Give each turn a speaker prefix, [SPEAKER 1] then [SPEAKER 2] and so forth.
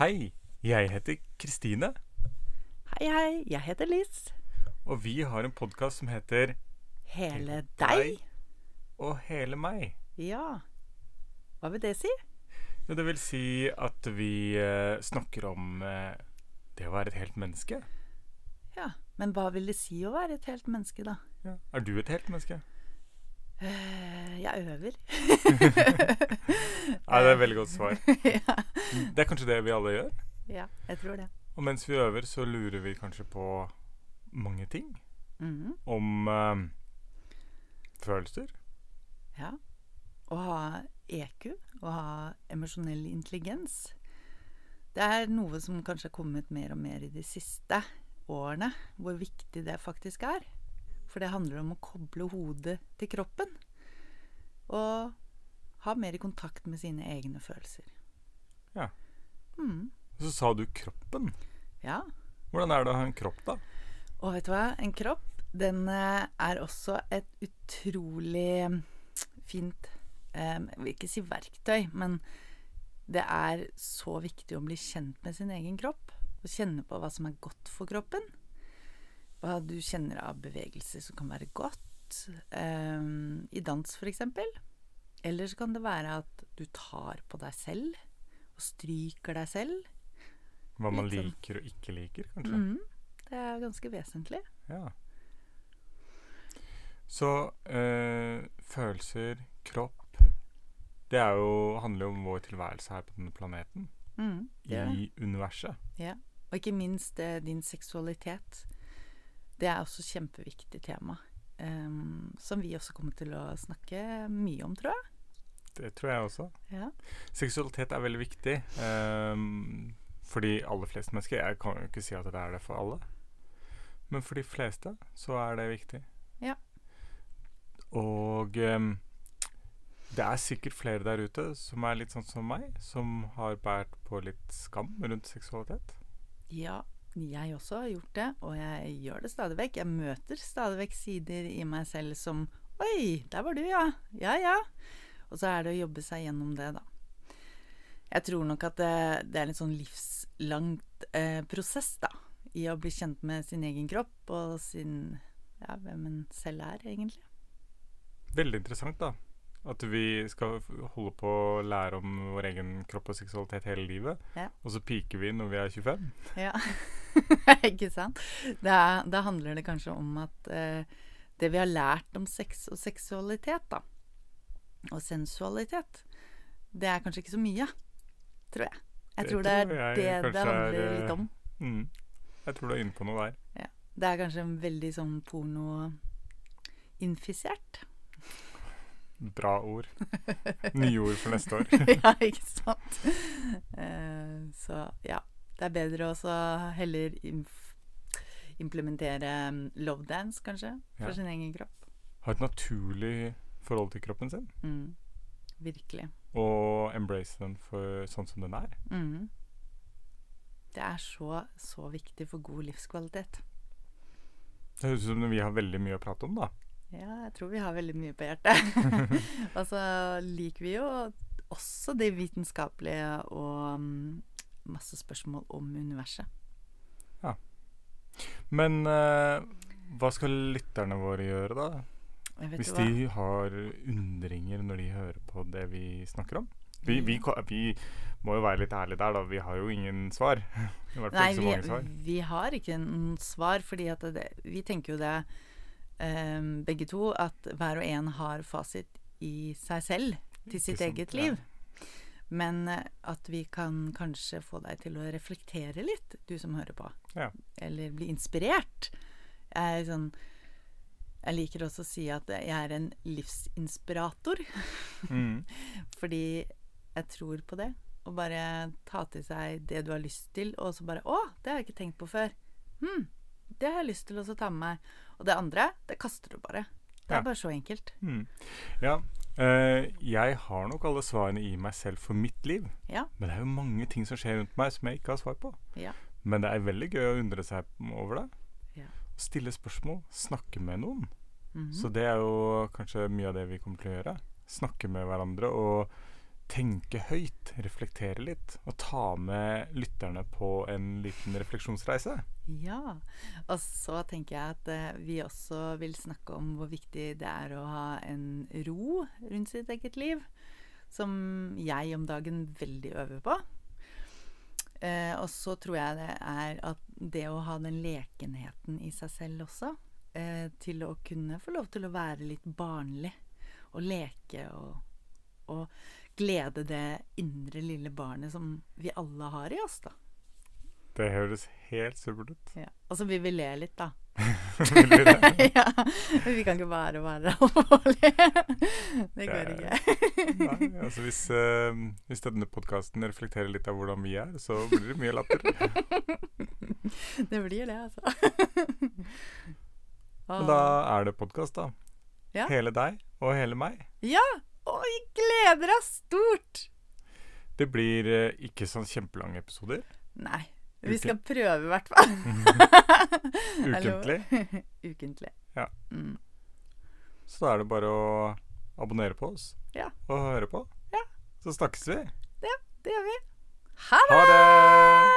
[SPEAKER 1] Jeg heter Kristine,
[SPEAKER 2] Hei, hei. Jeg heter Liz.
[SPEAKER 1] og vi har en podkast som heter
[SPEAKER 2] Hele
[SPEAKER 1] deg. Og hele meg.
[SPEAKER 2] Ja. Hva vil det si?
[SPEAKER 1] Ja, det vil si at vi eh, snakker om eh, det å være et helt menneske.
[SPEAKER 2] Ja. Men hva vil det si å være et helt menneske, da?
[SPEAKER 1] Ja. Er du et helt menneske?
[SPEAKER 2] Eh, jeg øver.
[SPEAKER 1] Nei, det er et veldig godt svar.
[SPEAKER 2] ja.
[SPEAKER 1] Det er kanskje det vi alle gjør.
[SPEAKER 2] ja, jeg tror det.
[SPEAKER 1] Og mens vi øver, så lurer vi kanskje på mange ting.
[SPEAKER 2] Mhm.
[SPEAKER 1] Om eh, følelser.
[SPEAKER 2] Ja. Å ha EQ, å ha emosjonell intelligens, det er noe som kanskje har kommet mer og mer i de siste årene, hvor viktig det faktisk er. For det handler om å koble hodet til kroppen. Og ha mer kontakt med sine egne følelser.
[SPEAKER 1] Ja.
[SPEAKER 2] Mm.
[SPEAKER 1] Så sa du kroppen.
[SPEAKER 2] Ja.
[SPEAKER 1] Hvordan er det å ha en kropp, da?
[SPEAKER 2] Og vet du hva? En kropp, den eh, er også et utrolig mm, fint eh, Jeg vil ikke si verktøy, men det er så viktig å bli kjent med sin egen kropp. Å kjenne på hva som er godt for kroppen. Hva du kjenner av bevegelser som kan være godt. Eh, I dans, eksempel. Eller så kan det være at du tar på deg selv og stryker deg selv.
[SPEAKER 1] Hva man
[SPEAKER 2] sånn.
[SPEAKER 1] liker og ikke liker, kanskje?
[SPEAKER 2] Mm, Det er ganske vesentlig.
[SPEAKER 1] Ja. Så eh, følelser, kropp Det er jo, handler jo om vår tilværelse her på denne planeten.
[SPEAKER 2] Mm.
[SPEAKER 1] I universet.
[SPEAKER 2] Og ikke minst eh, din seksualitet. Det er også kjempeviktig tema. Em, som vi også kommer til å snakke mye om, tror jeg.
[SPEAKER 1] Det tror jeg også.
[SPEAKER 2] Ja.
[SPEAKER 1] Seksualitet er veldig viktig. Um, for de aller fleste mennesker. Jeg kan jo ikke si at det er det for alle. Men for de fleste så er det viktig.
[SPEAKER 2] Ja.
[SPEAKER 1] Og um, det er sikkert flere der ute som er litt sånn som meg, som har båret på litt skam rundt seksualitet.
[SPEAKER 2] ja, jeg også har gjort det, og jeg gjør det stadig vekk. Jeg møter stadig vekk sider i meg selv som Oi, der var du, ja. Ja, ja. Og så er det å jobbe seg gjennom det, da. Jeg tror nok at det, det er en sånn livslangt eh, prosess, da. I å bli kjent med sin egen kropp og sin Ja, hvem en selv er, egentlig.
[SPEAKER 1] Veldig interessant, da. At vi skal holde på å lære om vår egen kropp og seksualitet hele livet.
[SPEAKER 2] Ja.
[SPEAKER 1] Og så piker vi når vi er 25.
[SPEAKER 2] Ja, ikke sant? Da, da handler det kanskje om at eh, det vi har lært om sex og seksualitet, da, og sensualitet, det er kanskje ikke så mye, tror jeg. Jeg
[SPEAKER 1] Det
[SPEAKER 2] tror det er det det
[SPEAKER 1] handler er, eh,
[SPEAKER 2] litt om.
[SPEAKER 1] Mm. Jeg tror du er inne på noe der.
[SPEAKER 2] Det er kanskje en veldig sånn porno-infisert.
[SPEAKER 1] Bra ord. Nye ord for neste år.
[SPEAKER 2] ja, ikke sant? Eh, så ja, det er bedre å heller implementere mm, love dance, kanskje, for
[SPEAKER 1] Ja.
[SPEAKER 2] sin egen kropp.
[SPEAKER 1] Ha et naturlig forhold til kroppen sin.
[SPEAKER 2] Mm. Virkelig.
[SPEAKER 1] Og embrace den for sånn som den er.
[SPEAKER 2] Mm. Det er så, så viktig for god livskvalitet.
[SPEAKER 1] Det høres ut som vi har veldig mye å prate om, da.
[SPEAKER 2] Ja, jeg tror vi har veldig mye på hjertet. Og så liker vi jo også det vitenskapelige og mm, masse spørsmål om universet. Ja.
[SPEAKER 1] Men uh, hva skal lytterne våre gjøre, da? Hvis de har undringer når de hører på det vi snakker om? Vi, vi, vi må jo være litt ærlige der, da. Vi har jo ingen svar.
[SPEAKER 2] Nei, vi,
[SPEAKER 1] svar.
[SPEAKER 2] vi har ikke noen svar, fordi det, vi tenker jo det um, begge to, at hver og en har fasit i seg selv til sitt
[SPEAKER 1] eget
[SPEAKER 2] eget
[SPEAKER 1] ja.
[SPEAKER 2] Men eh, at vi kan kanskje få deg til å reflektere litt, du som hører på.
[SPEAKER 1] Ja.
[SPEAKER 2] Eller bli inspirert. Jeg, er sånn, jeg liker også å si at jeg er en livsinspirator,
[SPEAKER 1] Mm.
[SPEAKER 2] fordi jeg tror på det. Å bare ta til seg det du har lyst til, og så bare Å, det har jeg ikke tenkt på før. Hm, det har jeg lyst til å ta med meg. Og det andre, det kaster du bare. Det
[SPEAKER 1] Ja.
[SPEAKER 2] er bare så enkelt.
[SPEAKER 1] Mm. Ja. Eh, jeg har nok alle svarene i meg selv for mitt liv.
[SPEAKER 2] Ja.
[SPEAKER 1] Men det er jo mange ting som skjer rundt meg som jeg ikke har svar på.
[SPEAKER 2] Ja.
[SPEAKER 1] Men det er veldig gøy å undre seg over det.
[SPEAKER 2] Ja.
[SPEAKER 1] Stille spørsmål, snakke med noen.
[SPEAKER 2] Mhm.
[SPEAKER 1] Så det er jo kanskje mye av det vi kommer til å gjøre. Snakke med hverandre og tenke høyt, reflektere litt, og ta med lytterne på en liten refleksjonsreise.
[SPEAKER 2] Ja. Og så tenker jeg at eh, vi også vil snakke om hvor viktig det er å ha en ro rundt sitt eget liv. Som jeg om dagen veldig øver på. Eh, og så tror jeg det er at det å ha den lekenheten i seg selv også, eh, til å kunne få lov til å være litt barnlig og leke og, og glede det indre lille barnet som vi alle har i oss, da.
[SPEAKER 1] Det høres helt supert ut.
[SPEAKER 2] Ja. Og så vil vi le litt, da.
[SPEAKER 1] Vil vi det?
[SPEAKER 2] ja. Men vi kan ikke bare være alvorlige. Det går ikke.
[SPEAKER 1] Nei, altså hvis, uh, hvis denne podkasten reflekterer litt av hvordan vi er, så blir det mye latter.
[SPEAKER 2] Det blir det, altså.
[SPEAKER 1] Men da er det podkast, da.
[SPEAKER 2] Ja.
[SPEAKER 1] Hele deg og hele meg.
[SPEAKER 2] Ja! Og vi gleder oss stort!
[SPEAKER 1] Det blir eh, ikke sånn kjempelange episoder.
[SPEAKER 2] Nei. Vi skal prøve, i hvert fall. Hallo.
[SPEAKER 1] Ukentlig.
[SPEAKER 2] Ukentlig.
[SPEAKER 1] Ja.
[SPEAKER 2] Mm.
[SPEAKER 1] Så da er det bare å abonnere på oss
[SPEAKER 2] Ja.
[SPEAKER 1] og høre på.
[SPEAKER 2] Ja.
[SPEAKER 1] Så snakkes vi.
[SPEAKER 2] Det gjør vi. Ha det!
[SPEAKER 1] Ha det!